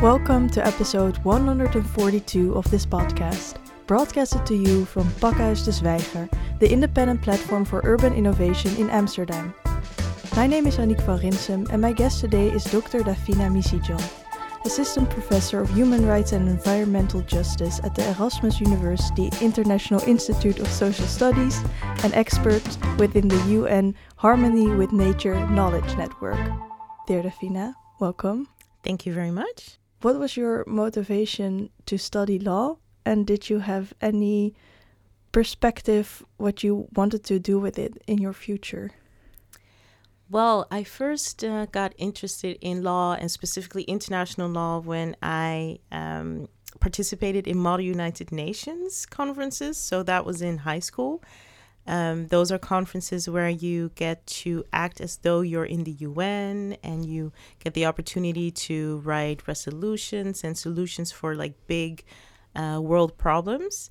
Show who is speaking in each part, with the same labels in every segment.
Speaker 1: Welcome to episode 142 of this podcast, broadcasted to you from Pakhuis de Zwijger, the independent platform for urban innovation in Amsterdam. My name is Annick van Rinsum and my guest today is Dr. Daphina Misiedjan, Assistant Professor of Human Rights and Environmental Justice at the Erasmus University International Institute of Social Studies and expert within the UN Harmony with Nature Knowledge Network. Dear Daphina, welcome.
Speaker 2: Thank you very much.
Speaker 1: What was your motivation to study law? And did you have any perspective what you wanted to do with it in your future?
Speaker 2: Well, I first uh, got interested in law and specifically international law when I um, participated in Model United Nations conferences. So that was in high school. Um, those are conferences where you get to act as though you're in the UN and you get the opportunity to write resolutions and solutions for like big uh, world problems.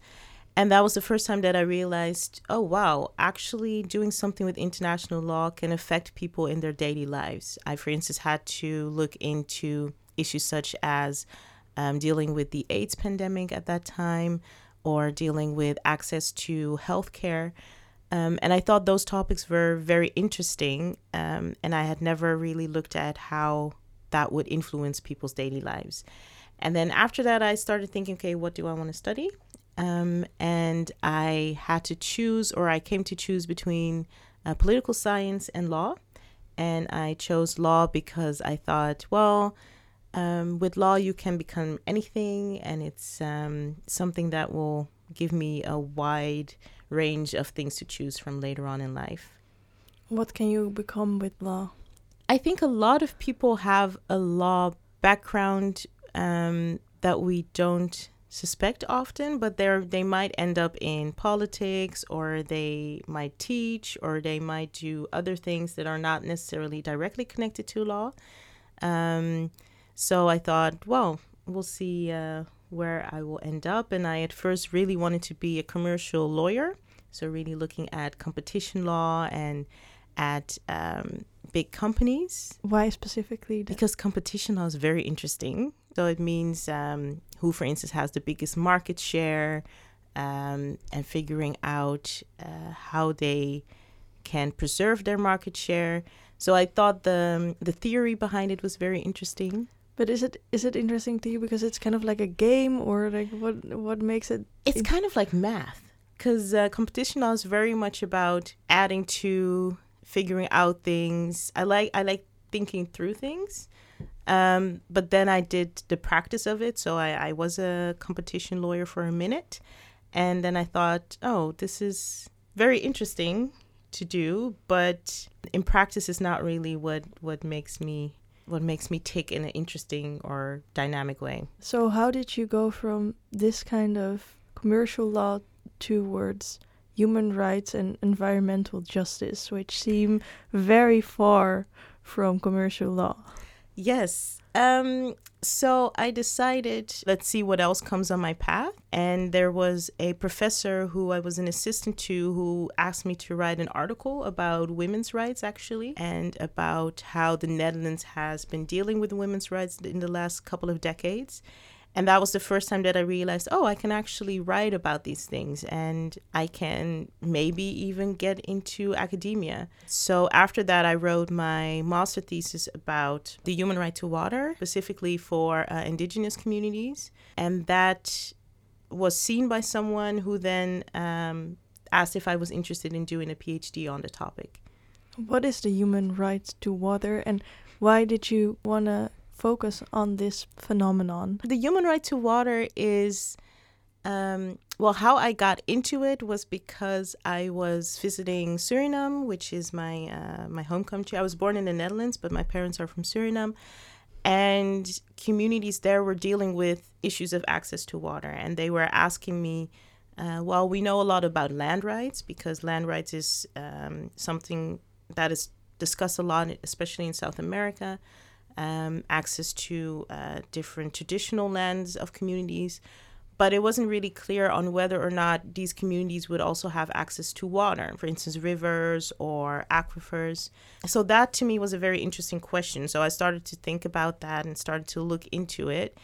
Speaker 2: And that was the first time that I realized oh, wow, actually doing something with international law can affect people in their daily lives. I, for instance, had to look into issues such as um, dealing with the AIDS pandemic at that time or dealing with access to healthcare. Um, and I thought those topics were very interesting. Um, and I had never really looked at how that would influence people's daily lives. And then after that, I started thinking, okay, what do I want to study? Um, and I had to choose, or I came to choose between uh, political science and law. And I chose law because I thought, well, um, with law, you can become anything, and it's um, something that will give me a wide range of things to choose from later on in life.
Speaker 1: What can you become with law?
Speaker 2: I think a lot of people have a law background um, that we don't suspect often, but they they might end up in politics or they might teach or they might do other things that are not necessarily directly connected to law. Um, so I thought, well, we'll see uh, where I will end up. And I at first really wanted to be a commercial lawyer. So, really looking at competition law and at um, big companies.
Speaker 1: Why specifically?
Speaker 2: Because competition law is very interesting. So, it means um, who, for instance, has the biggest market share um, and figuring out uh, how they can preserve their market share. So, I thought the, the theory behind it was very interesting.
Speaker 1: But is it is it interesting to you because it's kind of like a game or like what what makes it?
Speaker 2: It's kind of like math because uh, competition law is very much about adding to figuring out things. I like I like thinking through things. Um, but then I did the practice of it. So I, I was a competition lawyer for a minute. And then I thought, oh, this is very interesting to do, but in practice is not really what, what makes me what makes me tick in an interesting or dynamic way.
Speaker 1: So how did you go from this kind of commercial law towards human rights and environmental justice, which seem very far from commercial law.
Speaker 2: Yes. Um, so I decided, let's see what else comes on my path. And there was a professor who I was an assistant to who asked me to write an article about women's rights, actually, and about how the Netherlands has been dealing with women's rights in the last couple of decades. And that was the first time that I realized, oh, I can actually write about these things and I can maybe even get into academia. So after that, I wrote my master thesis about the human right to water, specifically for uh, indigenous communities. And that was seen by someone who then um, asked if I was interested in doing a PhD on the topic.
Speaker 1: What is the human right to water and why did you want to focus on this phenomenon?
Speaker 2: The human right to water is, um, well, how I got into it was because I was visiting Suriname, which is my uh, my home country. I was born in the Netherlands, but my parents are from Suriname, and communities there were dealing with issues of access to water, and they were asking me. Uh, well, we know a lot about land rights because land rights is um, something that is discussed a lot, especially in South America um, access to uh, different traditional lands of communities. but it wasn't really clear on whether or not these communities would also have access to water, for instance, rivers or aquifers. So that to me was a very interesting question. So I started to think about that and started to look into it.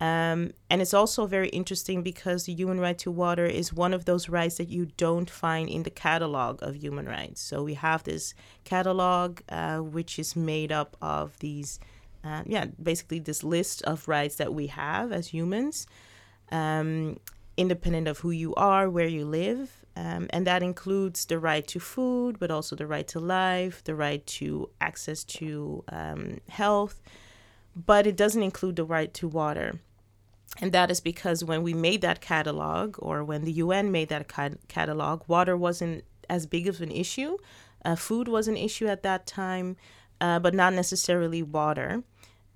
Speaker 2: Um, and it's also very interesting because the human right to water is one of those rights that you don't find in the catalog of human rights. So we have this catalog, uh, which is made up of these, uh, yeah, basically this list of rights that we have as humans, um, independent of who you are, where you live. Um, and that includes the right to food, but also the right to life, the right to access to um, health but it doesn't include the right to water. And that is because when we made that catalog, or when the UN made that catalog, water wasn't as big of an issue. Uh, food was an issue at that time, uh, but not necessarily water.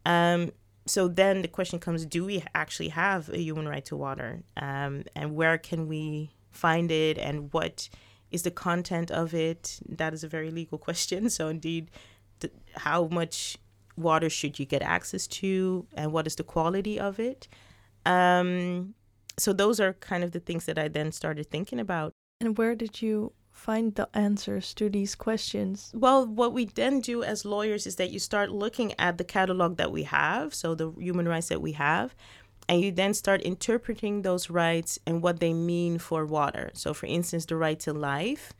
Speaker 2: Um, so then the question comes do we actually have a human right to water? Um, and where can we find it? And what is the content of it? That is a very legal question. So, indeed, th- how much water should you get access to and what is the quality of it um, so those are kind of the things that i then started thinking about
Speaker 1: and where did you find the answers to these questions
Speaker 2: well what we then do as lawyers is that you start looking at the catalog that we have so the human rights that we have and you then start interpreting those rights and what they mean for water so for instance the right to life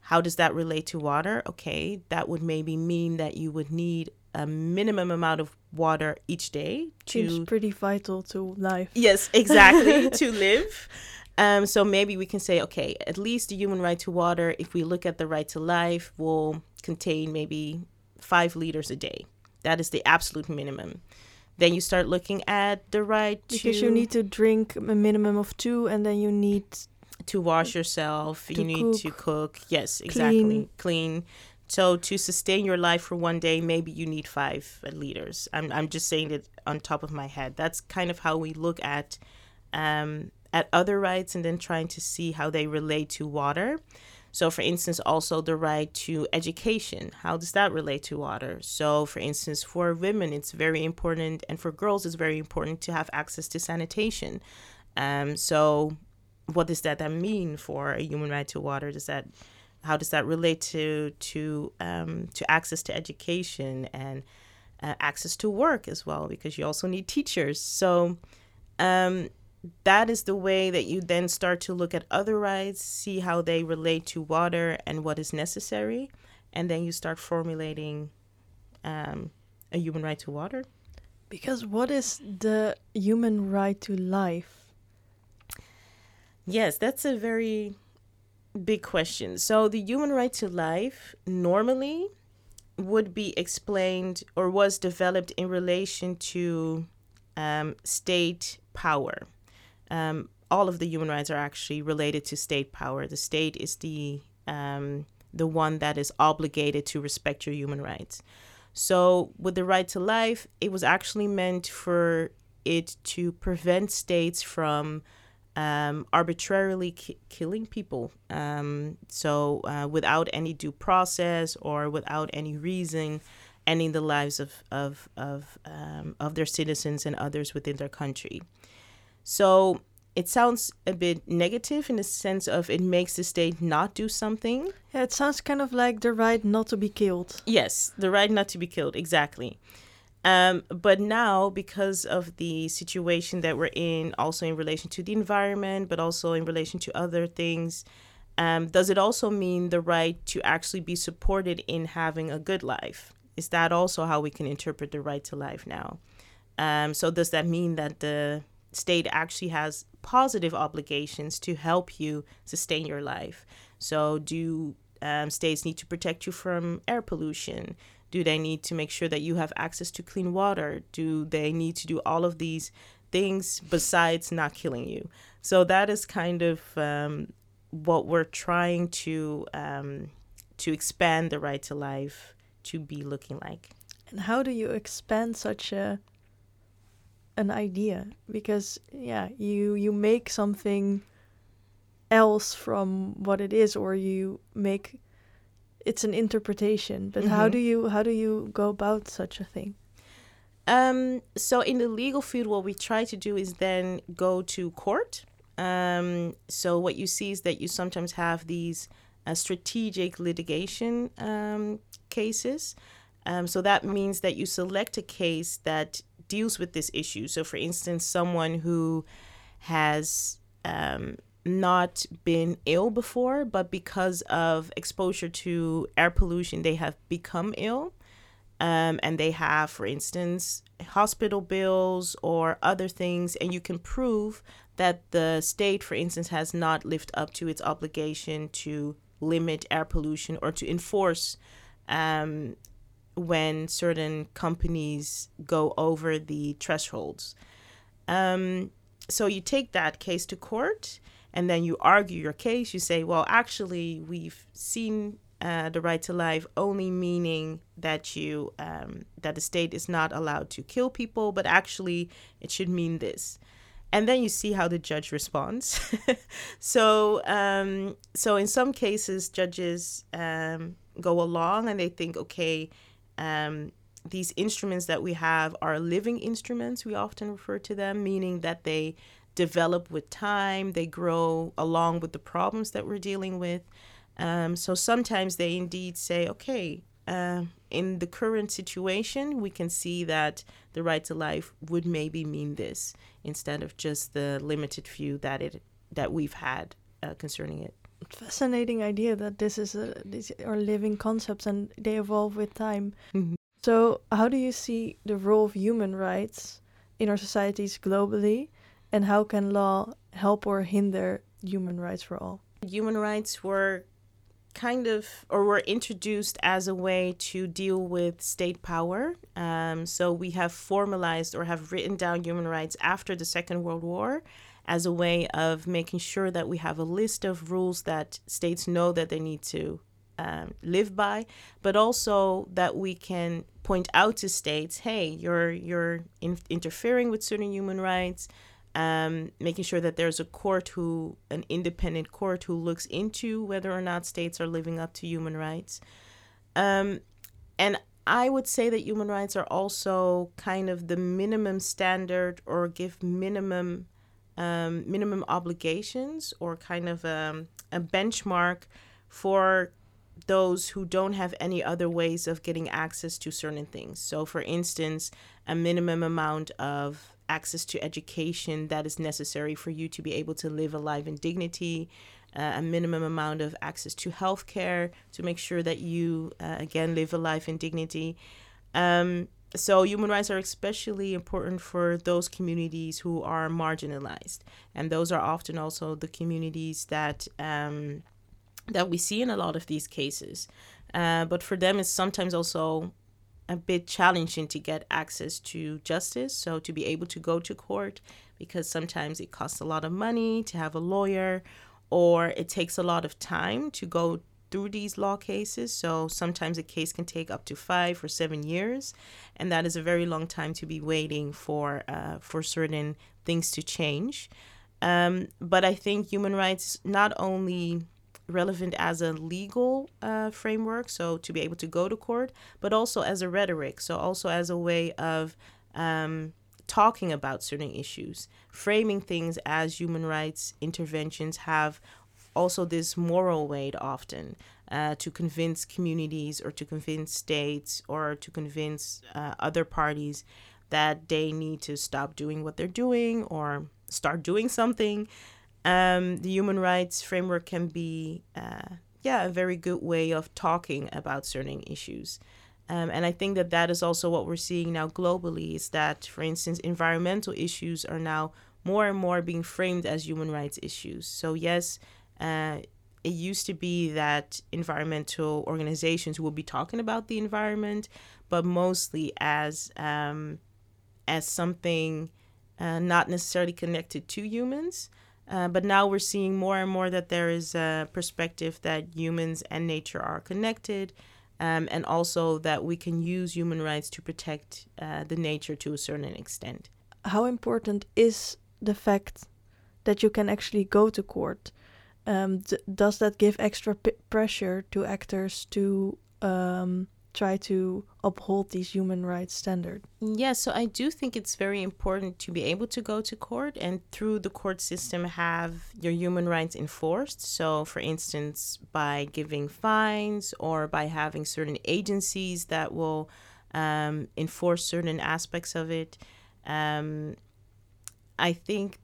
Speaker 2: how does that relate to water okay that would maybe mean that you would need a minimum amount of water each day.
Speaker 1: To, Seems pretty vital to life.
Speaker 2: Yes, exactly, to live. Um, so maybe we can say, okay, at least the human right to water, if we look at the right to life, will contain maybe five liters a day. That is the absolute minimum. Then you start looking at the right
Speaker 1: because
Speaker 2: to.
Speaker 1: Because you need to drink a minimum of two, and then you need.
Speaker 2: To wash yourself, to you need cook, to cook. Yes, exactly. Clean. clean. So to sustain your life for one day, maybe you need five liters. I'm I'm just saying it on top of my head. That's kind of how we look at um, at other rights, and then trying to see how they relate to water. So, for instance, also the right to education. How does that relate to water? So, for instance, for women, it's very important, and for girls, it's very important to have access to sanitation. Um, so, what does that then mean for a human right to water? Does that how does that relate to to um, to access to education and uh, access to work as well? Because you also need teachers. So um, that is the way that you then start to look at other rights, see how they relate to water and what is necessary, and then you start formulating um, a human right to water.
Speaker 1: Because what is the human right to life?
Speaker 2: Yes, that's a very big question. So, the human right to life normally would be explained or was developed in relation to um, state power. Um, all of the human rights are actually related to state power. The state is the um, the one that is obligated to respect your human rights. So, with the right to life, it was actually meant for it to prevent states from um, arbitrarily ki- killing people. Um, so, uh, without any due process or without any reason, ending the lives of of of um, of their citizens and others within their country. So it sounds a bit negative in the sense of it makes the state not do something.
Speaker 1: Yeah, it sounds kind of like the right not to be killed.
Speaker 2: Yes, the right not to be killed, exactly. Um, but now, because of the situation that we're in, also in relation to the environment, but also in relation to other things, um, does it also mean the right to actually be supported in having a good life? Is that also how we can interpret the right to life now? Um, so, does that mean that the state actually has positive obligations to help you sustain your life? So, do um, states need to protect you from air pollution? Do they need to make sure that you have access to clean water? Do they need to do all of these things besides not killing you? So that is kind of um, what we're trying to um, to expand the right to life to be looking like.
Speaker 1: And how do you expand such a an idea? Because yeah, you you make something else from what it is, or you make it's an interpretation but mm-hmm. how do you how do you go about such a thing
Speaker 2: Um, so in the legal field, what we try to do is then go to court. Um, so what you see is that you sometimes have these uh, strategic litigation um, cases. Um, so that means that you select a case that deals with this issue. So, for instance, someone who has um, not been ill before, but because of exposure to air pollution, they have become ill. Um, and they have, for instance, hospital bills or other things, and you can prove that the state, for instance, has not lived up to its obligation to limit air pollution or to enforce um, when certain companies go over the thresholds. Um, so you take that case to court and then you argue your case. You say, well, actually, we've seen uh, the right to life only meaning that you um, that the state is not allowed to kill people, but actually it should mean this. And then you see how the judge responds. so, um, so in some cases, judges um, go along and they think, okay, um, these instruments that we have are living instruments. We often refer to them, meaning that they develop with time, they grow along with the problems that we're dealing with. Um, so sometimes they indeed say, okay, uh, in the current situation, we can see that the right to life would maybe mean this instead of just the limited view that it that we've had uh, concerning it.
Speaker 1: Fascinating idea that this is a, these are living concepts and they evolve with time.
Speaker 2: Mm-hmm.
Speaker 1: So, how do you see the role of human rights in our societies globally, and how can law help or hinder human rights for all?
Speaker 2: Human rights were kind of or were introduced as a way to deal with state power. Um, so we have formalized or have written down human rights after the Second World War as a way of making sure that we have a list of rules that states know that they need to um, live by, but also that we can point out to states, hey, you're you're in- interfering with certain human rights um, making sure that there's a court who, an independent court who looks into whether or not states are living up to human rights. Um, and I would say that human rights are also kind of the minimum standard or give minimum um, minimum obligations or kind of um, a benchmark for those who don't have any other ways of getting access to certain things. So, for instance, a minimum amount of access to education that is necessary for you to be able to live a life in dignity, uh, a minimum amount of access to healthcare to make sure that you, uh, again, live a life in dignity. Um, so, human rights are especially important for those communities who are marginalized, and those are often also the communities that um, that we see in a lot of these cases. Uh, but for them, it's sometimes also a bit challenging to get access to justice. So to be able to go to court, because sometimes it costs a lot of money to have a lawyer, or it takes a lot of time to go through these law cases. So sometimes a case can take up to five or seven years, and that is a very long time to be waiting for uh, for certain things to change. Um, but I think human rights not only relevant as a legal uh, framework, so to be able to go to court, but also as a rhetoric, so also as a way of um, talking about certain issues, framing things as human rights interventions have also this moral weight often uh, to convince communities or to convince states or to convince uh, other parties that they need to stop doing what they're doing or start doing something um, the human rights framework can be, uh, yeah, a very good way of talking about certain issues. Um, and I think that that is also what we're seeing now globally is that, for instance, environmental issues are now more and more being framed as human rights issues. So, yes, uh, it used to be that environmental organizations would be talking about the environment, but mostly as um, as something uh, not necessarily connected to humans. Uh, but now we're seeing more and more that there is a perspective that humans and nature are connected, um, and also that we can use human rights to protect uh, the nature to a certain extent.
Speaker 1: How important is the fact that you can actually go to court? Um, does that give extra pressure to actors to um, try to uphold these human rights standards.
Speaker 2: Yeah, so I do think it's very important to be able to go to court and through the court system have your human rights enforced. So, for instance, by giving fines or by having certain agencies that will um, enforce certain aspects of it. Um, I think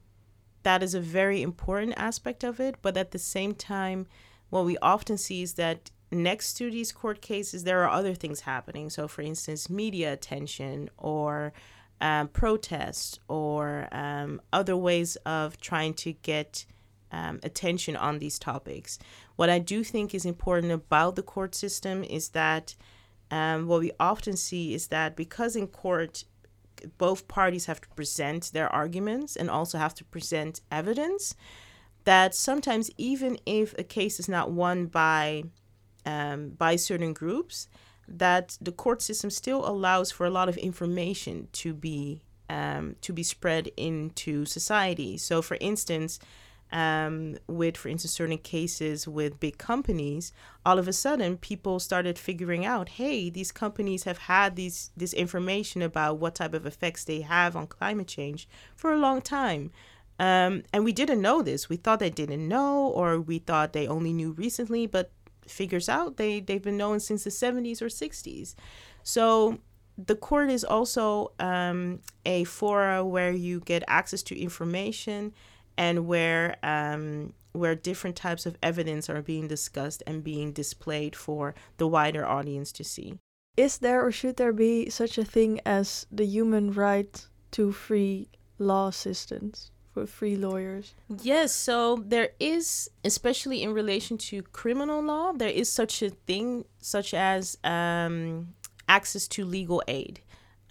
Speaker 2: that is a very important aspect of it, but at the same time, what we often see is that next to these court cases, there are other things happening. So, for instance, media attention or um, protests or um, other ways of trying to get um, attention on these topics. What I do think is important about the court system is that um, what we often see is that because in court, both parties have to present their arguments and also have to present evidence, that sometimes even if a case is not won by um, by certain groups, that the court system still allows for a lot of information to be um, to be spread into society. So, for instance, um, with, for instance, certain cases with big companies, all of a sudden people started figuring out, hey, these companies have had these this information about what type of effects they have on climate change for a long time. Um, and we didn't know this. We thought they didn't know, or we thought they only knew recently, but figures out they, they've been known since the 70s or 60s. So the court is also um, a fora where you get access to information and where um, where different types of evidence are being discussed and being displayed for the wider audience to see.
Speaker 1: Is there or should there be such a thing as the human right to free law assistance? for free lawyers?
Speaker 2: Yes, so there is, especially in relation to criminal law, there is such a thing, such as um, access to legal aid.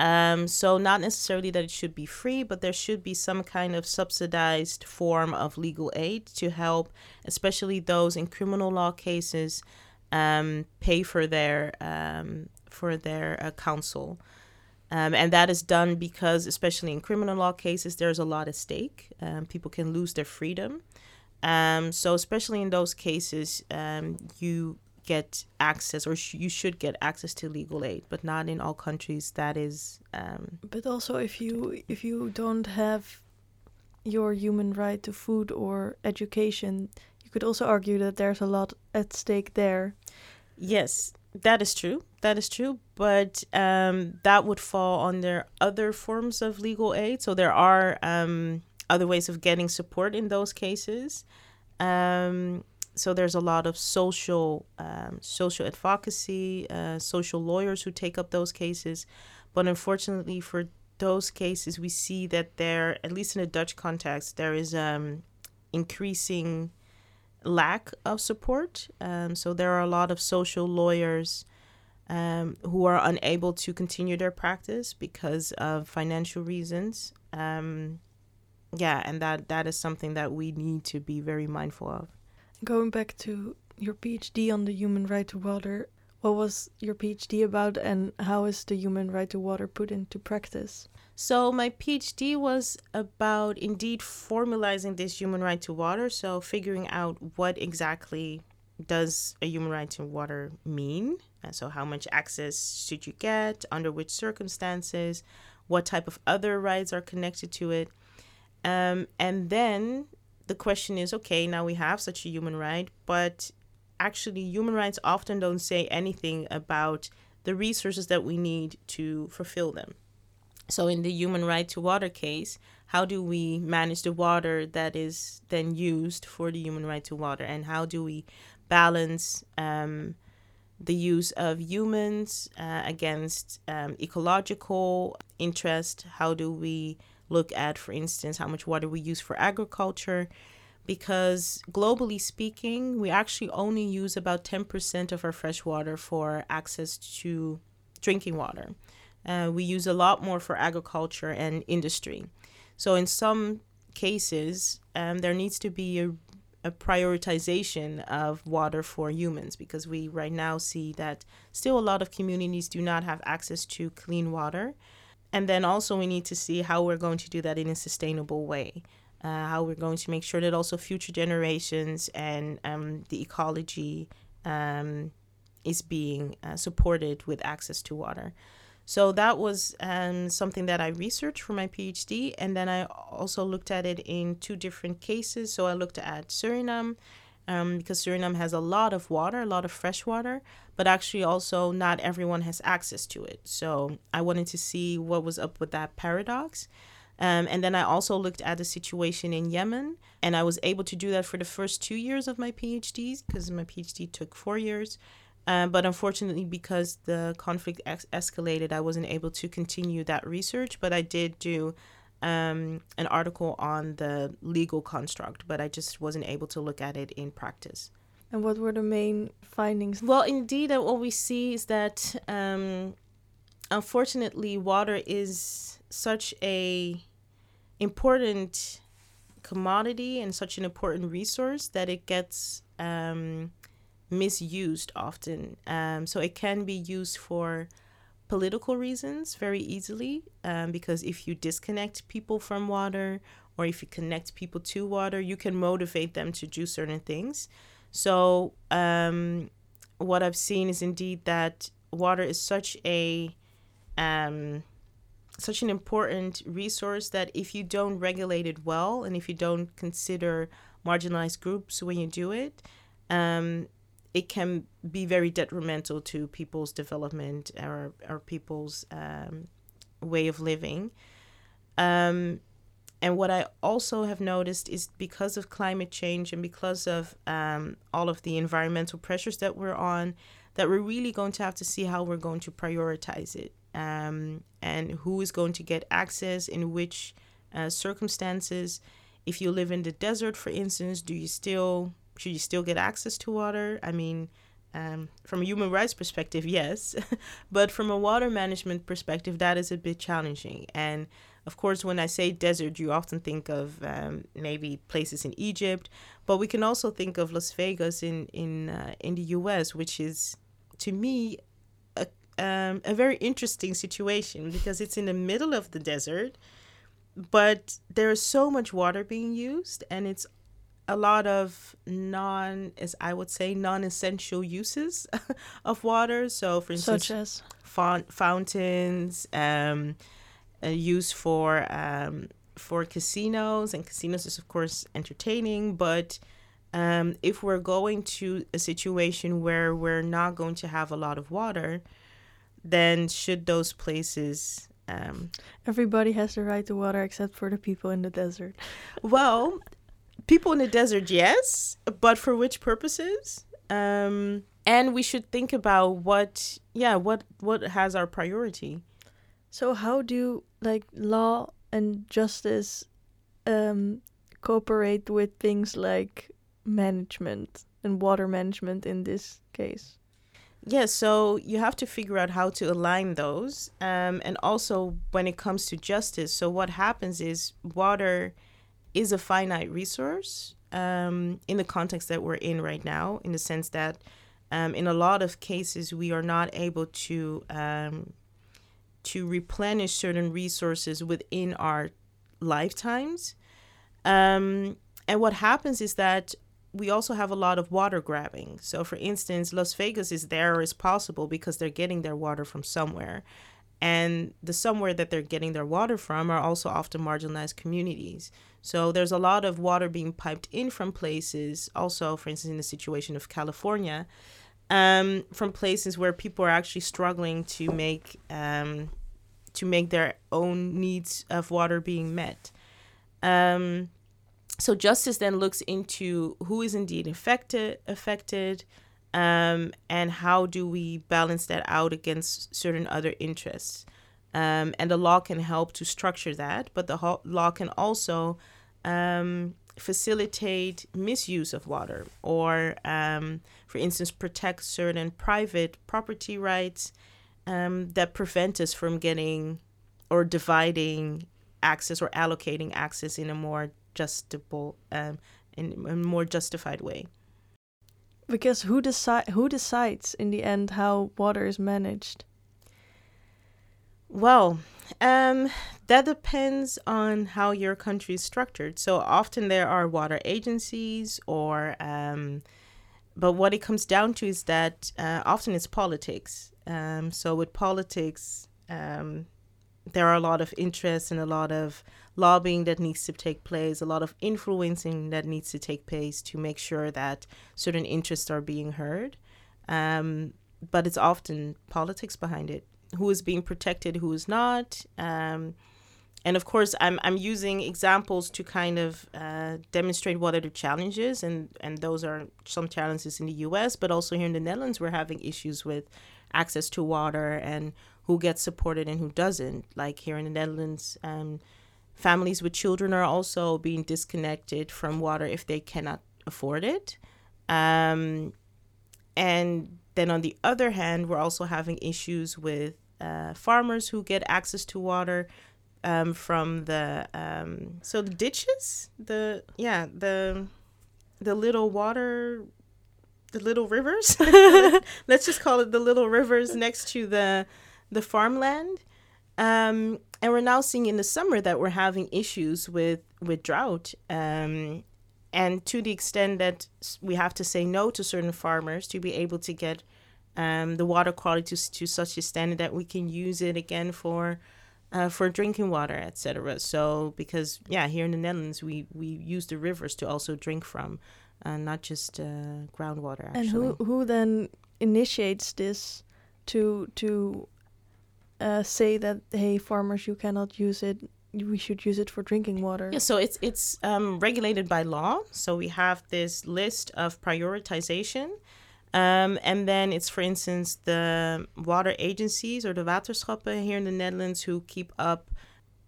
Speaker 2: Um, so, not necessarily that it should be free, but there should be some kind of subsidized form of legal aid to help, especially those in criminal law cases, um, pay for their um, for their uh, counsel. Um, and that is done because, especially in criminal law cases, there's a lot at stake. Um, people can lose their freedom. Um, so, especially in those cases, you get access or sh- you should get access to legal aid but not in all countries that is um,
Speaker 1: but also if you if you don't have your human right to food or education you could also argue that there's a lot at stake there.
Speaker 2: Yes that is true that is true but um, that would fall under other forms of legal aid. So there are um, other ways of getting support in those cases. Um, so there's a lot of social um, social advocacy, uh, social lawyers who take up those cases, but unfortunately for those cases, we see that there, at least in a Dutch context, there is um, increasing lack of support. Um, so there are a lot of social lawyers um, who are unable to continue their practice because of financial reasons. Um, yeah, and that that is something that we need to be very mindful of.
Speaker 1: Going back to your PhD on the human right to water, what was your PhD about and how is the human right to water put into practice?
Speaker 2: So, my PhD was about indeed formalizing this human right to water. So, figuring out what exactly does a human right to water mean? And so, how much access should you get? Under which circumstances? What type of other rights are connected to it? Um, and then the question is okay, now we have such a human right, but actually, human rights often don't say anything about the resources that we need to fulfill them. So, in the human right to water case, how do we manage the water that is then used for the human right to water? And how do we balance um, the use of humans uh, against um, ecological interest? How do we look at, for instance, how much water we use for agriculture, because globally speaking, we actually only use about 10% of our fresh water for access to drinking water. Uh, we use a lot more for agriculture and industry. So, in some cases, um, there needs to be a, a prioritization of water for humans because we right now see that still a lot of communities do not have access to clean water. And then also, we need to see how we're going to do that in a sustainable way. Uh, how we're going to make sure that also future generations and um, the ecology um, is being uh, supported with access to water. So that was um, something that I researched for my PhD. And then I also looked at it in two different cases. So I looked at Suriname, um, because Suriname has a lot of water, a lot of fresh water, but actually also not everyone has access to it. So I wanted to see what was up with that paradox. Um, and then I also looked at the situation in Yemen, and I was able to do that for the first two years of my PhD because my PhD took four years. Um, but unfortunately, because the conflict ex- escalated, I wasn't able to continue that research. But I did do um, an article on the legal construct, but I just wasn't able to look at it in practice.
Speaker 1: And what were the main findings?
Speaker 2: Well, indeed, uh, what we see is that um, unfortunately, water is such a important commodity and such an important resource that it gets um, misused often. Um, so it can be used for political reasons very easily um, because if you disconnect people from water or if you connect people to water, you can motivate them to do certain things. So um, what I've seen is indeed that water is such a um, such an important resource that if you don't regulate it well and if you don't consider marginalized groups when you do it, um, it can be very detrimental to people's development or, or people's um, way of living. Um, and what I also have noticed is because of climate change and because of um, all of the environmental pressures that we're on, that we're really going to have to see how we're going to prioritize it um, and who is going to get access in which uh, circumstances. If you live in the desert, for instance, do you still should you still get access to water? I mean, um, from a human rights perspective, yes, but from a water management perspective, that is a bit challenging. And of course, when I say desert, you often think of um, maybe places in Egypt, but we can also think of Las Vegas in in uh, in the U.S., which is to me a um, a very interesting situation because it's in the middle of the desert, but there is so much water being used, and it's a lot of non, as I would say, non-essential uses of water. So, for instance,
Speaker 1: Such as
Speaker 2: fountains, um, uh, used for um, for casinos, and casinos is of course entertaining. But um, if we're going to a situation where we're not going to have a lot of water, then should those places um,
Speaker 1: everybody has the right to water except for the people in the desert.
Speaker 2: well, people in the desert, yes, but for which purposes? Um, and we should think about what, yeah, what what has our priority.
Speaker 1: So how do like law and justice um, cooperate with things like management and water management in this case?
Speaker 2: Yeah, so you have to figure out how to align those. Um, and also, when it comes to justice, so what happens is water is a finite resource um, in the context that we're in right now, in the sense that um, in a lot of cases, we are not able to. To replenish certain resources within our lifetimes. Um, and what happens is that we also have a lot of water grabbing. So, for instance, Las Vegas is there as possible because they're getting their water from somewhere. And the somewhere that they're getting their water from are also often marginalized communities. So, there's a lot of water being piped in from places, also, for instance, in the situation of California, um, from places where people are actually struggling to make um, to make their own needs of water being met. Um, so justice then looks into who is indeed affected affected um, and how do we balance that out against certain other interests um, and the law can help to structure that but the ho- law can also um, facilitate misuse of water or um, for instance protect certain private property rights um, that prevent us from getting or dividing access or allocating access in a more justable um, in a more justified way.
Speaker 1: Because who decide who decides in the end how water is managed?
Speaker 2: Well, um, that depends on how your country is structured. So often there are water agencies or um, but what it comes down to is that uh, often it's politics. Um, so with politics, um, there are a lot of interests and a lot of lobbying that needs to take place, a lot of influencing that needs to take place to make sure that certain interests are being heard. Um, but it's often politics behind it. Who is being protected, who is not. Um, and of course, I'm, I'm using examples to kind of uh, demonstrate what are the challenges, and, and those are some challenges in the US, but also here in the Netherlands, we're having issues with access to water and who gets supported and who doesn't. Like here in the Netherlands, um, families with children are also being disconnected from water if they cannot afford it. Um, and then on the other hand, we're also having issues with uh, farmers who get access to water um, from the um, so the ditches, the yeah the the little water, the little rivers. Let's just call it the little rivers next to the the farmland. Um, and we're now seeing in the summer that we're having issues with with drought um, and to the extent that we have to say no to certain farmers to be able to get um, the water quality to, to such a standard that we can use it again for uh, for drinking water, etc. So because yeah, here in the Netherlands we we use the rivers to also drink from, uh, not just uh, groundwater. Actually.
Speaker 1: And who who then initiates this to to uh, say that hey farmers you cannot use it we should use it for drinking water.
Speaker 2: Yeah, so it's it's um, regulated by law. So we have this list of prioritization, um, and then it's for instance the water agencies or the waterschappen here in the Netherlands who keep up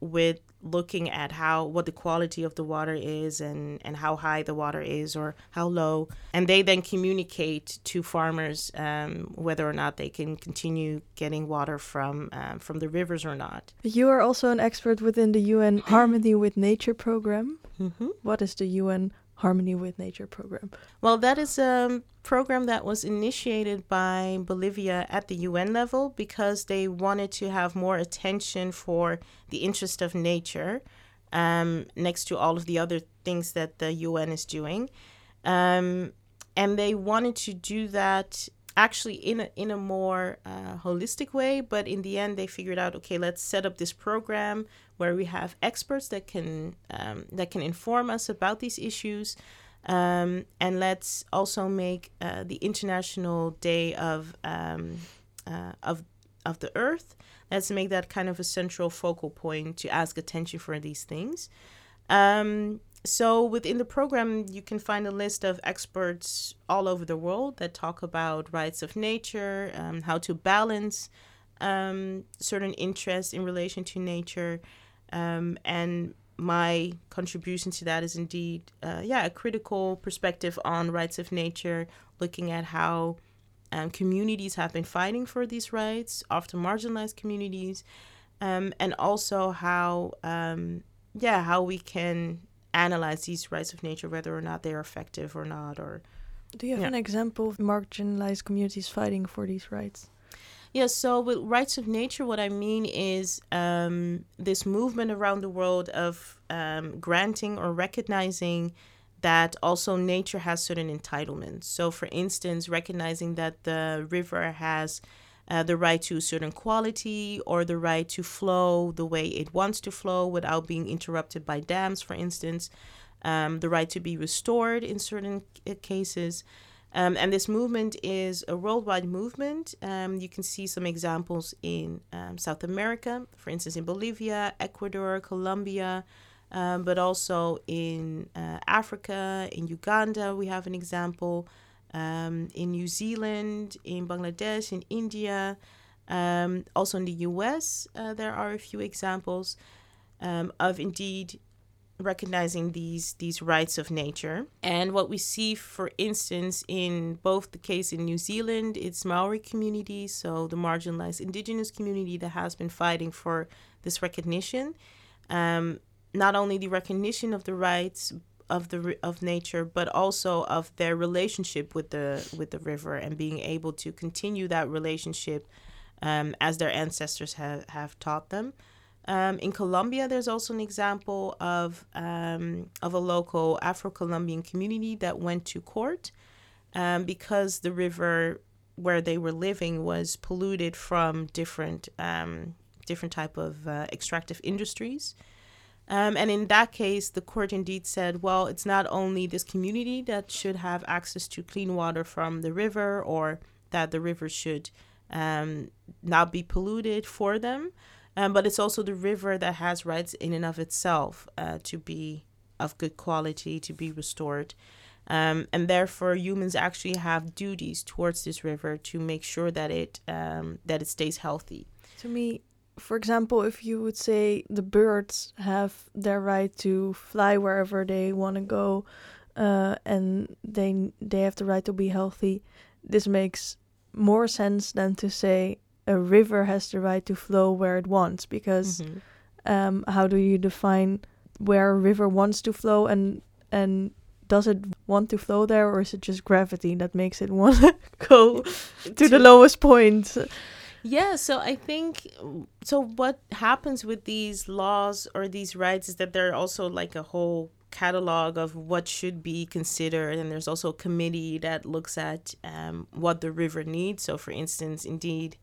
Speaker 2: with looking at how what the quality of the water is and and how high the water is or how low. And they then communicate to farmers um, whether or not they can continue getting water from um, from the rivers or not.
Speaker 1: You are also an expert within the un harmony with nature program. Mm-hmm. what is the un Harmony with Nature program?
Speaker 2: Well, that is a program that was initiated by Bolivia at the UN level because they wanted to have more attention for the interest of nature um, next to all of the other things that the UN is doing. Um, and they wanted to do that actually in a, in a more uh, holistic way but in the end they figured out okay let's set up this program where we have experts that can um, that can inform us about these issues um, and let's also make uh, the international day of um, uh, of of the earth let's make that kind of a central focal point to ask attention for these things. Um, so within the program, you can find a list of experts all over the world that talk about rights of nature, um, how to balance um, certain interests in relation to nature, um, and my contribution to that is indeed, uh, yeah, a critical perspective on rights of nature, looking at how um, communities have been fighting for these rights, often marginalized communities, um, and also how, um, yeah, how we can analyze these rights of nature, whether or not they're effective or not. Or
Speaker 1: do you have yeah. an example of marginalized communities fighting for these rights?
Speaker 2: Yeah, so with rights of nature, what I mean is um, this movement around the world of um, granting or recognizing that also nature has certain entitlements. So, for instance, recognizing that the river has uh, the right to a certain quality or the right to flow the way it wants to flow without being interrupted by dams, for instance, um, the right to be restored in certain cases. Um, and this movement is a worldwide movement. Um, you can see some examples in um, South America, for instance, in Bolivia, Ecuador, Colombia, um, but also in uh, Africa, in Uganda, we have an example um, in New Zealand, in Bangladesh, in India, um, also in the US, uh, there are a few examples of indeed recognizing these these rights of nature. And what we see, for instance, in both the case in New Zealand, it's Maori community, so the marginalized indigenous community that has been fighting for this recognition. Um, not only the recognition of the rights, of the of nature, but also of their relationship with the with the river and being able to continue that relationship um, as their ancestors have have taught them. Um, in Colombia, there's also an example of um, of a local Afro-Colombian community that went to court um, because the river where they were living was polluted from different um, different type of uh, extractive industries. Um, and in that case, the court indeed said, well, it's not only this community that should have access to clean water from the river or that the river should um, not be polluted for them, um, but it's also the river that has rights in and of itself uh, to be of good quality, to be restored. Um, and therefore, humans actually have duties towards this river to make sure that it um, that it stays healthy.
Speaker 1: To me, for example, if you would say the birds have their right to fly wherever they want to go, uh, and they they have the right to be healthy, this makes more sense than to say a river has the right to flow where it wants. Because mm-hmm. um, how do you define where a river wants to flow, and and does it want to flow there, or is it just gravity that makes it want to go to the lowest point?
Speaker 2: Yeah, so I think so. What happens with these laws or these rights is that there are also like a whole catalog of what should be considered, and there's also a committee that looks at um, what the river needs. So, for instance, indeed,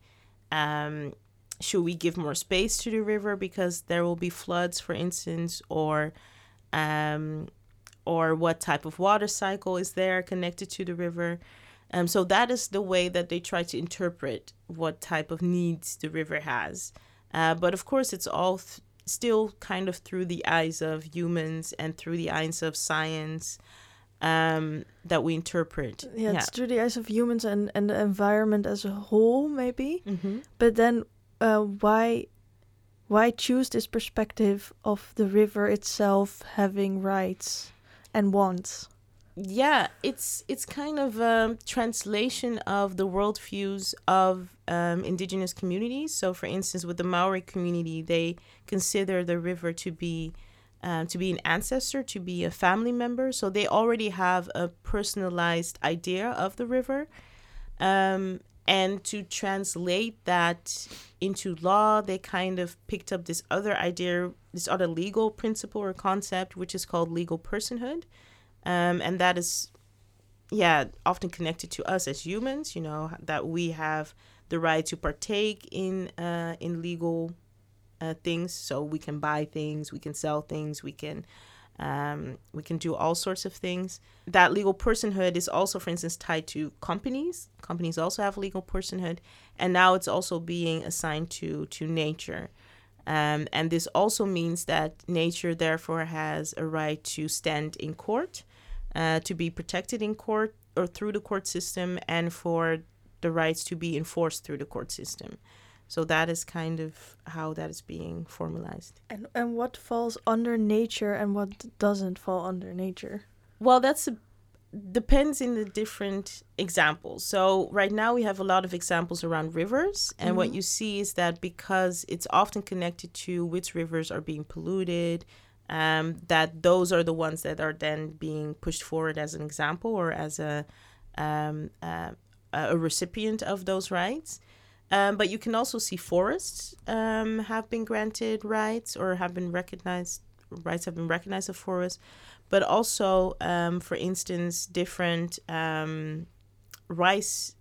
Speaker 2: um, should we give more space to the river because there will be floods, for instance, or um, or what type of water cycle is there connected to the river? Um, so that is the way that they try to interpret what type of needs the river has. Uh, but of course, it's all th- still kind of through the eyes of humans and through the eyes of science um, that we interpret.
Speaker 1: Yeah, yeah, it's through the eyes of humans and, and the environment as a whole, maybe. Mm-hmm. But then, uh, why why choose this perspective of the river itself having rights and wants?
Speaker 2: yeah, it's it's kind of a translation of the worldviews of um, indigenous communities. So, for instance, with the Maori community, they consider the river to be um, to be an ancestor, to be a family member. So they already have a personalized idea of the river, um, and to translate that into law, they kind of picked up this other idea, this other legal principle or concept, which is called legal personhood um, and that is yeah often connected to us as humans you know that we have the right to partake in uh, in legal uh, things. So we can buy things we can sell things we can um, we can do all sorts of things. That legal personhood is also for instance tied to companies. Companies also have legal personhood. And now it's also being assigned to to nature. Um, and this also means that nature therefore has a right to stand in court uh, to be protected in court or through the court system and for the rights to be enforced through the court system. So that is kind of how that is being formalized.
Speaker 1: And and what falls under nature and what doesn't fall under nature?
Speaker 2: Well, that's a, depends in the different examples. So right now we have a lot of examples around rivers, and mm-hmm. what you see is that because it's often connected to which rivers are being polluted, um, that those are the ones that are then being pushed forward as an example or as a um, uh, a recipient of those rights. Um, but you can also see forests um, have been granted rights or have been recognized. Rights have been recognized of forests, but also, um, for instance, different um, rice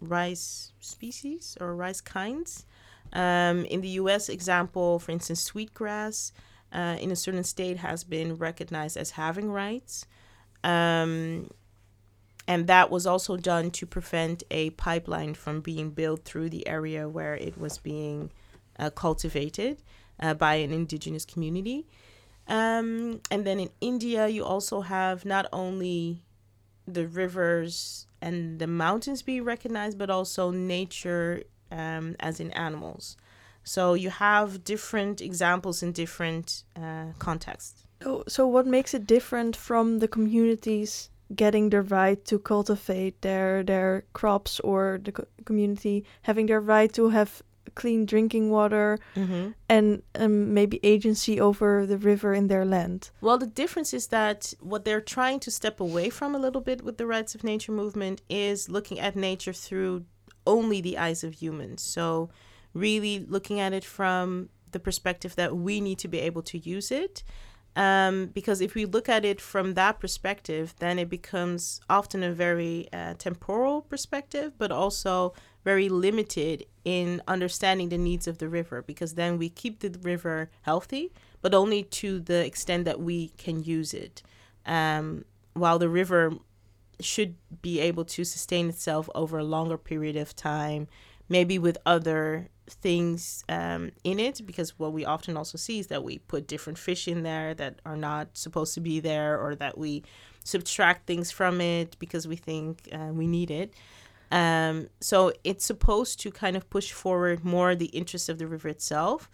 Speaker 2: rice species or rice kinds. in the U.S., example, for instance, sweetgrass uh, in a certain state has been recognized as having rights. And that was also done to prevent a pipeline from being built through the area where it was being uh, cultivated uh, by an indigenous community. Um, and then in India, you also have not only the rivers and the mountains being recognized, but also nature um, as in animals. So you have different examples in different uh, contexts.
Speaker 1: So, so what makes it different from the communities getting the right to cultivate their their crops, or the co community having their right to have clean drinking water mm -hmm. and um, maybe agency over the river in their land?
Speaker 2: Well, the difference is that what they're trying to step away from a little bit with the rights of nature movement is looking at nature through only the eyes of humans. So really looking at it from the perspective that we need to be able to use it. Um, because if we look at it from that perspective, then it becomes often a very uh, temporal perspective, but also very limited in understanding the needs of the river. Because then we keep the river healthy, but only to the extent that we can use it. Um, while the river should be able to sustain itself over a longer period of time, maybe with other things um, in it because what we often also see is that we put different fish in there that are not supposed to be there or that we subtract things from it because we think uh, we need it. Um, so it's supposed to kind of push forward more the interests of the river itself.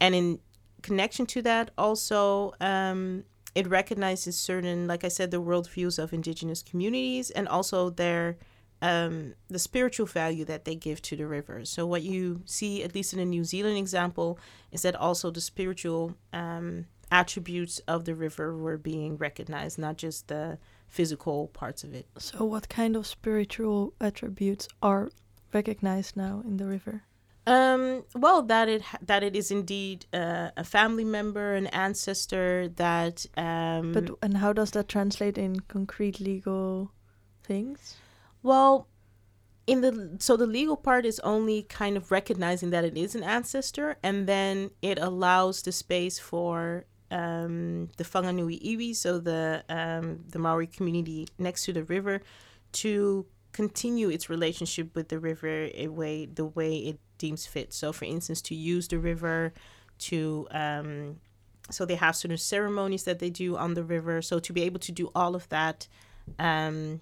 Speaker 2: And in connection to that, also, um, it recognizes certain, like I said, the worldviews of indigenous communities and also their um, the spiritual value that they give to the river. So what you see, at least in the New Zealand example, is that also the spiritual um, attributes of the river were being recognized, not just the physical parts of it.
Speaker 1: So what kind of spiritual attributes are recognized now in the river?
Speaker 2: Um, well, that it that it is indeed uh, a family member, an ancestor. That um,
Speaker 1: but and how does that translate in concrete legal things?
Speaker 2: Well, in the so the legal part is only kind of recognizing that it is an ancestor, and then it allows the space for um, the Whanganui iwi, so the um, the Maori community next to the river, to continue its relationship with the river a way the way it deems fit. So, for instance, to use the river to um, so they have certain ceremonies that they do on the river. So to be able to do all of that, um,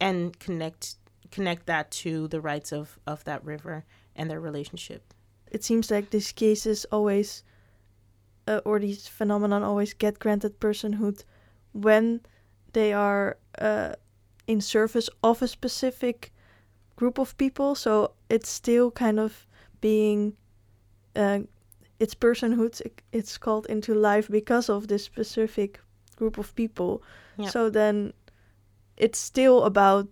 Speaker 2: and connect connect that to the rights of of that river and their relationship.
Speaker 1: It seems like these cases always, uh, or these phenomenon always get granted personhood when they are uh, in service of a specific group of people. So it's still kind of being, uh, its personhood. It's called into life because of this specific group of people. Yeah. So then it's still about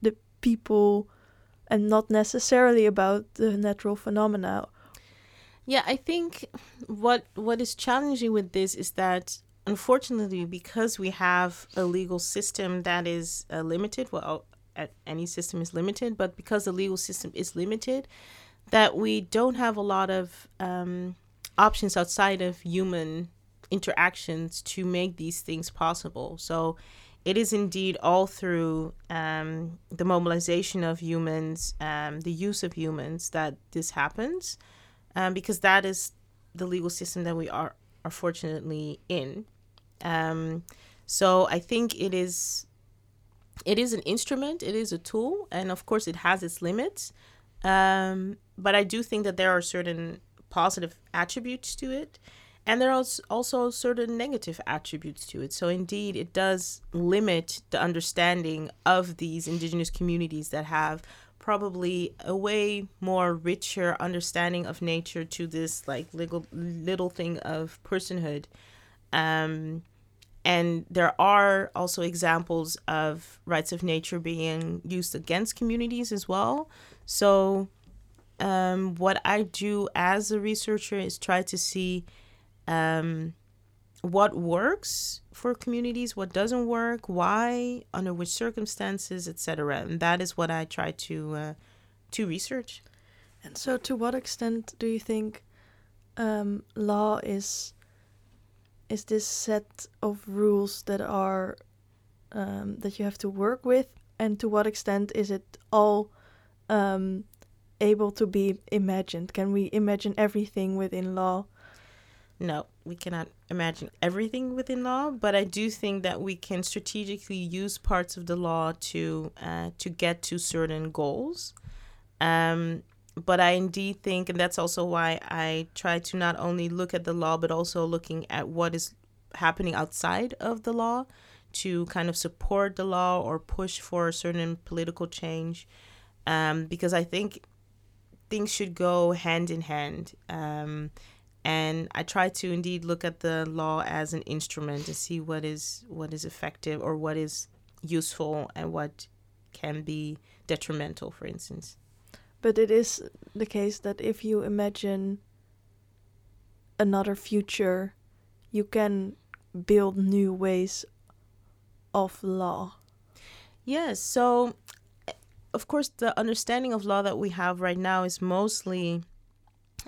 Speaker 1: the people and not necessarily about the natural phenomena.
Speaker 2: Yeah, I think what what is challenging with this is that unfortunately because we have a legal system that is uh, limited, well any system is limited, but because the legal system is limited, that we don't have a lot of um, options outside of human interactions to make these things possible. So it is indeed all through um, the mobilization of humans, um, the use of humans, that this happens, um, because that is the legal system that we are are fortunately in. Um, so I think it is it is an instrument, it is a tool, and of course it has its limits. Um, but I do think that there are certain positive attributes to it and there are also certain negative attributes to it. So, indeed, it does limit the understanding of these indigenous communities that have probably a way more richer understanding of nature to this like little little thing of personhood. Um, and there are also examples of rights of nature being used against communities as well. So, um, what I do as a researcher is try to see um, what works for communities, what doesn't work, why, under which circumstances, etc. And that is what I try to uh, to research.
Speaker 1: And so, to what extent do you think um, law is is this set of rules that are um, that you have to work with, and to what extent is it all um, able to be imagined? Can we imagine everything within law?
Speaker 2: No, we cannot imagine everything within law, but I do think that we can strategically use parts of the law to uh, to get to certain goals. Um, but I indeed think, and that's also why I try to not only look at the law, but also looking at what is happening outside of the law to kind of support the law or push for a certain political change. Um, because I think things should go hand in hand. Um, and I try to indeed look at the law as an instrument to see what is what is effective or what is useful and what can be detrimental, for instance.
Speaker 1: But it is the case that if you imagine another future, you can build new ways of law?
Speaker 2: Yes. So, of course, the understanding of law that we have right now is mostly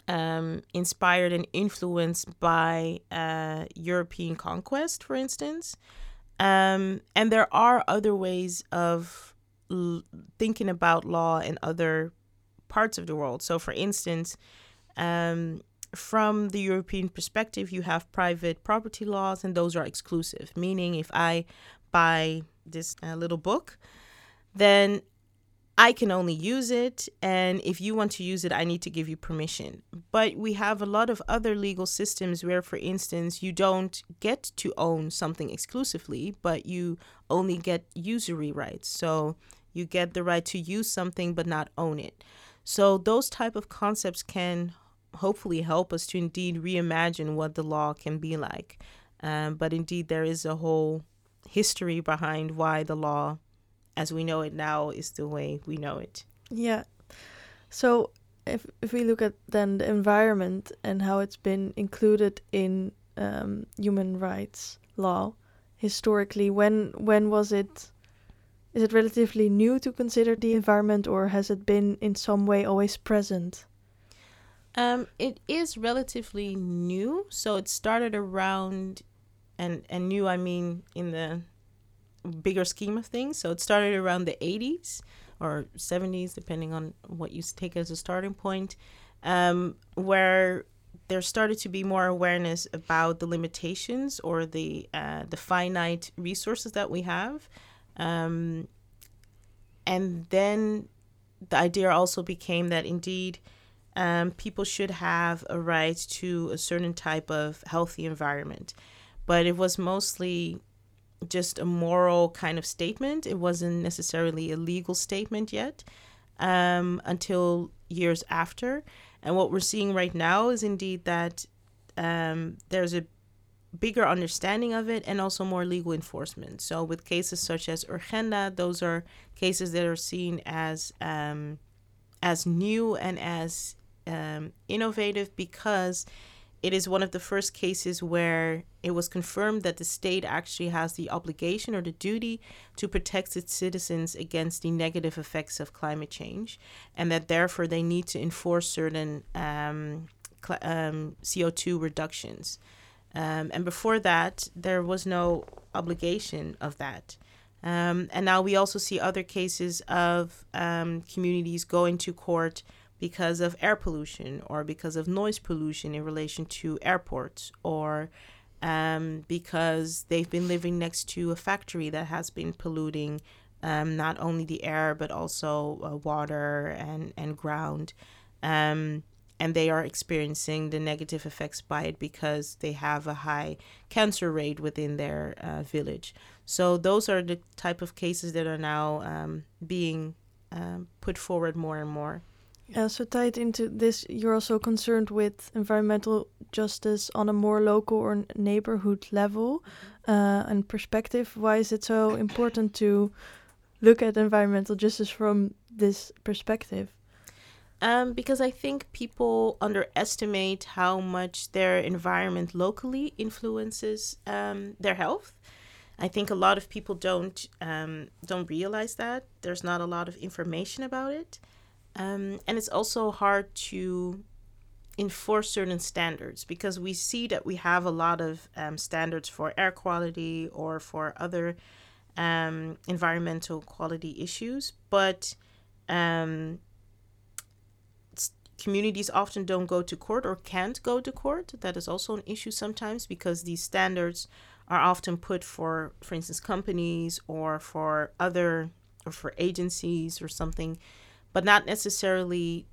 Speaker 2: um, inspired and influenced by uh, European conquest, for instance. Um, and there are other ways of l- thinking about law in other parts of the world. So, for instance, um, from the European perspective, you have private property laws, and those are exclusive, meaning if I buy this uh, little book, then I can only use it. And if you want to use it, I need to give you permission. But we have a lot of other legal systems where, for instance, you don't get to own something exclusively, but you only get usury rights. So you get the right to use something but not own it. So those type of concepts can hopefully help us to indeed reimagine what the law can be like. Um, but indeed, there is a whole history behind why the law, as we know it now, is the way we know it.
Speaker 1: Yeah. So if if we look at then the environment and how it's been included in um, human rights law historically, when when was it? Is it relatively new to consider the environment, or has it been in some way always present?
Speaker 2: Um, it is relatively new, so it started around, and and new I mean in the bigger scheme of things. So it started around the 80s or 70s, depending on what you take as a starting point, um, where there started to be more awareness about the limitations or the uh, the finite resources that we have, um, and then the idea also became that indeed um, people should have a right to a certain type of healthy environment. But it was mostly just a moral kind of statement. It wasn't necessarily a legal statement yet um, until years after. And what we're seeing right now is indeed that um, there's a bigger understanding of it and also more legal enforcement. So, with cases such as Urgenda, those are cases that are seen as um, as new and as um, innovative because it is one of the first cases where it was confirmed that the state actually has the obligation or the duty to protect its citizens against the negative effects of climate change, and that therefore they need to enforce certain um, cl- um, CO2 reductions. Um, and before that, there was no obligation of that. Um, and now we also see other cases of um, communities going to court because of air pollution or because of noise pollution in relation to airports or um, because they've been living next to a factory that has been polluting um, not only the air but also uh, water and, and ground. Um, and they are experiencing the negative effects by it because they have a high cancer rate within their uh, village. So, those are the type of cases that are now um, being um, put forward more and more.
Speaker 1: Yeah, so tied into this, you're also concerned with environmental justice on a more local or neighborhood level uh, and perspective. Why is it so important to look at environmental justice from this perspective?
Speaker 2: Um, because I think people underestimate how much their environment locally influences um, their health. I think a lot of people don't um, don't realize that. There's not a lot of information about it. Um, and it's also hard to enforce certain standards because we see that we have a lot of um, standards for air quality or for other um, environmental quality issues, but um, communities often don't go to court or can't go to court. That is also an issue sometimes because these standards are often put for, for instance, companies or for other or for agencies or something but not necessarily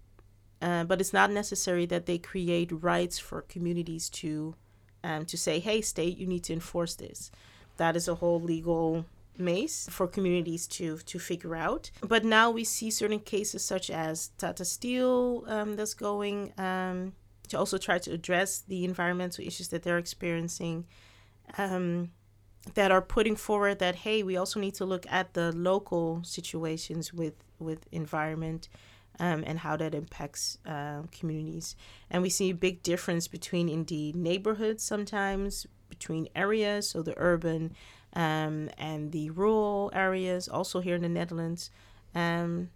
Speaker 2: uh, but it's not necessary that they create rights for communities to um, to say hey state you need to enforce this. That is a whole legal maze for communities to to figure out. But now we see certain cases such as tata steel um, that's going um, to also try to address the environmental issues that they're experiencing. Um, that are putting forward that hey we also need to look at the local situations with with environment um, and how that impacts uh, communities and we see a big difference between indeed neighborhoods sometimes between areas, so the urban um, and the rural areas, also here in the Netherlands. Um,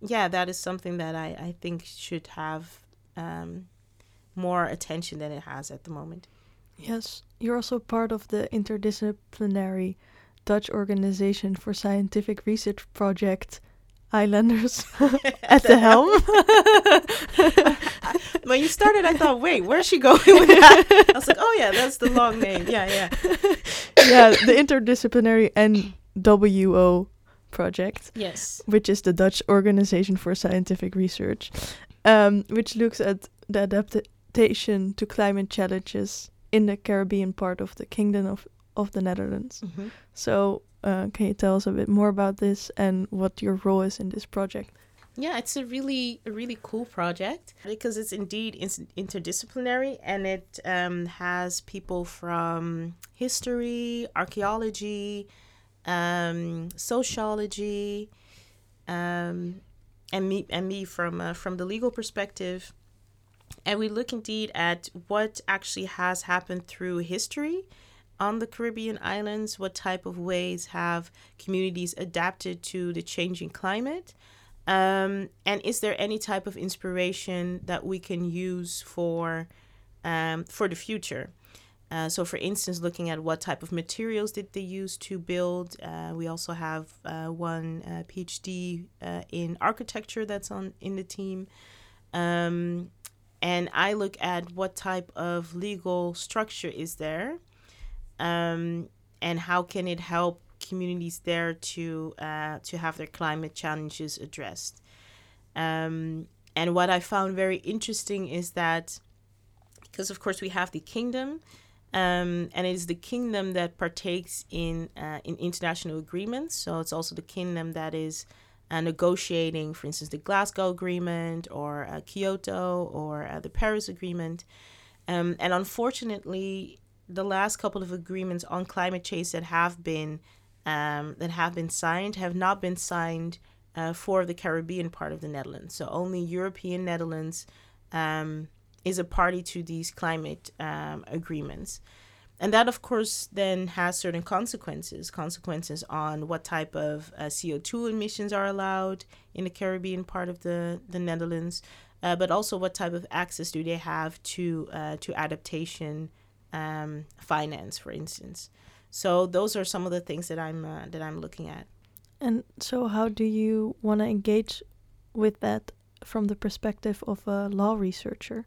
Speaker 2: yeah, that is something that I, I think should have um, more attention than it has at the moment.
Speaker 1: Yes, you're also part of the interdisciplinary Dutch Organization for Scientific Research project Islanders at the helm.
Speaker 2: when you started, I thought, wait, where's she going with that? I was like, oh yeah, that's the long name. Yeah, yeah.
Speaker 1: yeah, the interdisciplinary NWO project.
Speaker 2: Yes.
Speaker 1: Which is the Dutch Organization for Scientific Research, um, which looks at the adaptation to climate challenges in the Caribbean part of the Kingdom of, of the Netherlands.
Speaker 2: Mm-hmm.
Speaker 1: So, uh, can you tell us a bit more about this and what your role is in this project?
Speaker 2: Yeah, it's a really a really cool project because it's indeed interdisciplinary and it um, has people from history, archaeology, um, sociology, um, and me and me from uh, from the legal perspective, and we look indeed at what actually has happened through history on the Caribbean islands. What type of ways have communities adapted to the changing climate? Um, and is there any type of inspiration that we can use for um, for the future? Uh, so, for instance, looking at what type of materials did they use to build. Uh, we also have uh, one uh, PhD uh, in architecture that's on in the team, um, and I look at what type of legal structure is there, um, and how can it help communities there to uh, to have their climate challenges addressed. Um, and what I found very interesting is that because of course we have the kingdom, um, and it is the kingdom that partakes in uh, in international agreements. So it's also the kingdom that is uh, negotiating, for instance, the Glasgow Agreement or uh, Kyoto or uh, the Paris Agreement. Um, and unfortunately, the last couple of agreements on climate change that have been um, that have been signed have not been signed uh, for the Caribbean part of the Netherlands. So only European Netherlands um, is a party to these climate um, agreements. And that, of course, then has certain consequences consequences on what type of uh, CO2 emissions are allowed in the Caribbean part of the, the Netherlands, uh, but also what type of access do they have to, uh, to adaptation um, finance, for instance. So those are some of the things that I'm uh, that I'm looking at.
Speaker 1: And so, how do you want to engage with that from the perspective of a law researcher?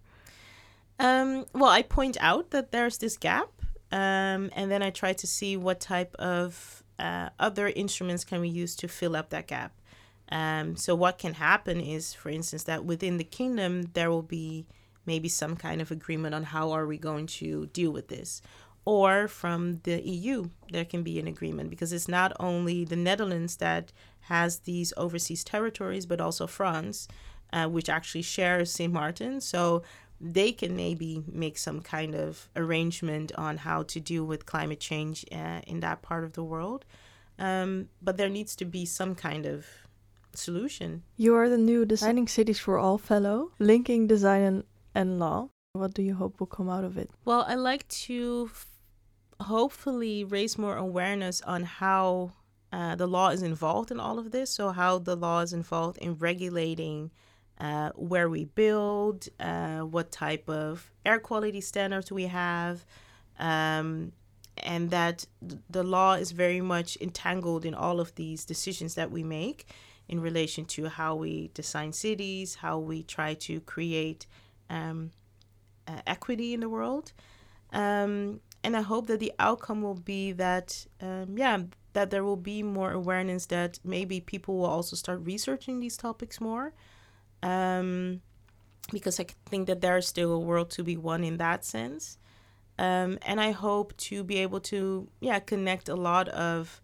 Speaker 2: Um, well, I point out that there's this gap, um, and then I try to see what type of uh, other instruments can we use to fill up that gap. Um, so what can happen is, for instance, that within the kingdom there will be maybe some kind of agreement on how are we going to deal with this or from the EU, there can be an agreement because it's not only the Netherlands that has these overseas territories, but also France, uh, which actually shares St. Martin. So they can maybe make some kind of arrangement on how to deal with climate change uh, in that part of the world. Um, but there needs to be some kind of solution.
Speaker 1: You are the new Designing Cities for All Fellow, linking design and, and law. What do you hope will come out of it?
Speaker 2: Well, I like to hopefully raise more awareness on how uh, the law is involved in all of this. So, how the law is involved in regulating uh, where we build, uh, what type of air quality standards we have, um, and that the law is very much entangled in all of these decisions that we make in relation to how we design cities, how we try to create um, uh, equity in the world. Um, and I hope that the outcome will be that, um, yeah, that there will be more awareness that maybe people will also start researching these topics more. Um, because I think that there is still a world to be won in that sense. Um, and I hope to be able to, yeah, connect a lot of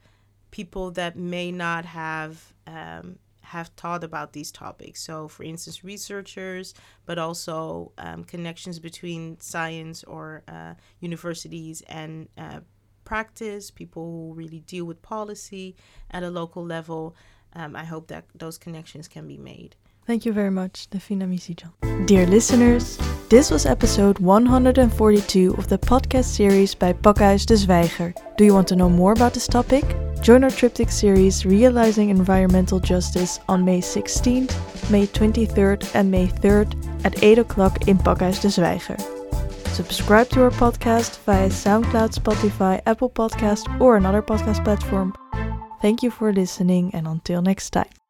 Speaker 2: people that may not have um, have thought about these topics. So, for instance, researchers, but also um, connections between science or uh, universities and uh, practice, people who really deal with policy at a local level. Um, I hope that those connections can be made.
Speaker 1: Thank you very much, Daphina Misiedjan. Dear listeners, this was episode 142 of the podcast series by Pakhuis de Zwijger. Do you want to know more about this topic? Join our triptych series Realizing Environmental Justice on May 16th, May 23rd, and May 3rd at 8 o'clock in Pakhuis de Zwijger. Subscribe to our podcast via SoundCloud, Spotify, Apple Podcast, or another podcast platform. Thank you for listening, and until next time.